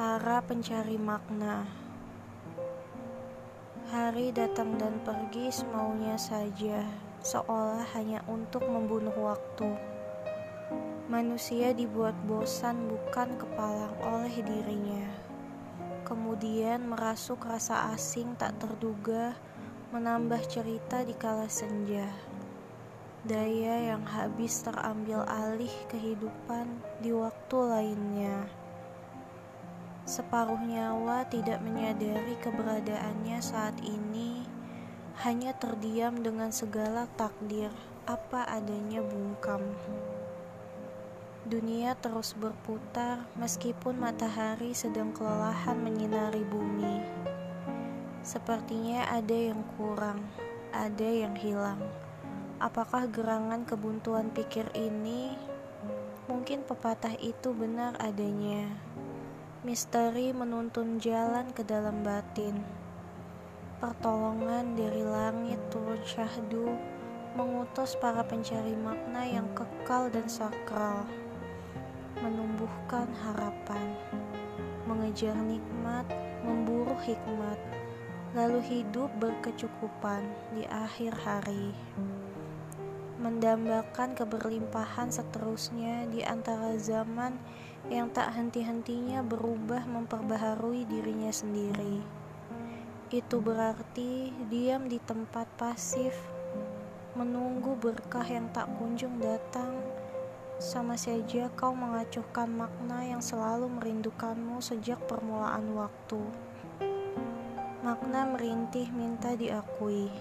Para pencari makna. Hari datang dan pergi semaunya saja Seolah hanya untuk membunuh waktu. Manusia dibuat bosan bukan kepalang oleh dirinya. Kemudian merasuk rasa asing tak terduga Menambah cerita di kala senja. Daya yang habis terambil alih kehidupan di waktu lainnya Separuh nyawa tidak menyadari keberadaannya saat ini, hanya terdiam dengan segala takdir apa adanya bungkam. Dunia terus berputar meskipun matahari sedang kelelahan menyinari bumi. Sepertinya ada yang kurang, ada yang hilang. Apakah gerangan kebuntuan pikir ini? Mungkin pepatah itu benar adanya Misteri menuntun jalan ke dalam batin. Pertolongan dari langit turun syahdu mengutus para pencari makna yang kekal dan sakral. Menumbuhkan harapan, mengejar nikmat, memburu hikmat, lalu hidup berkecukupan di akhir hari mendambakan keberlimpahan seterusnya di antara zaman yang tak henti-hentinya berubah memperbaharui dirinya sendiri. Itu berarti diam di tempat pasif, menunggu berkah yang tak kunjung datang, sama saja kau mengacuhkan makna yang selalu merindukanmu sejak permulaan waktu. Makna merintih minta diakui.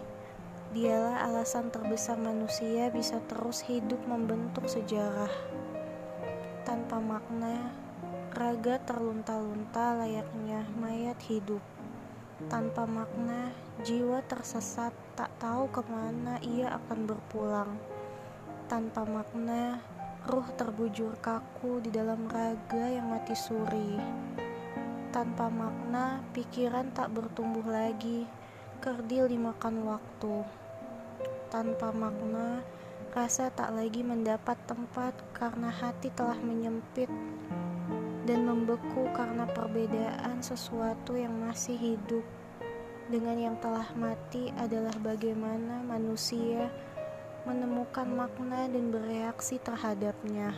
Dialah alasan terbesar manusia bisa terus hidup membentuk sejarah. Tanpa makna, raga terlunta-lunta layaknya mayat hidup. Tanpa makna, jiwa tersesat tak tahu ke mana ia akan berpulang. Tanpa makna, ruh terbujur kaku di dalam raga yang mati suri. Tanpa makna, pikiran tak bertumbuh lagi, kerdil dimakan waktu. Tanpa makna, rasa tak lagi mendapat tempat karena hati telah menyempit dan membeku karena perbedaan sesuatu yang masih hidup dengan yang telah mati adalah bagaimana manusia menemukan makna dan bereaksi terhadapnya.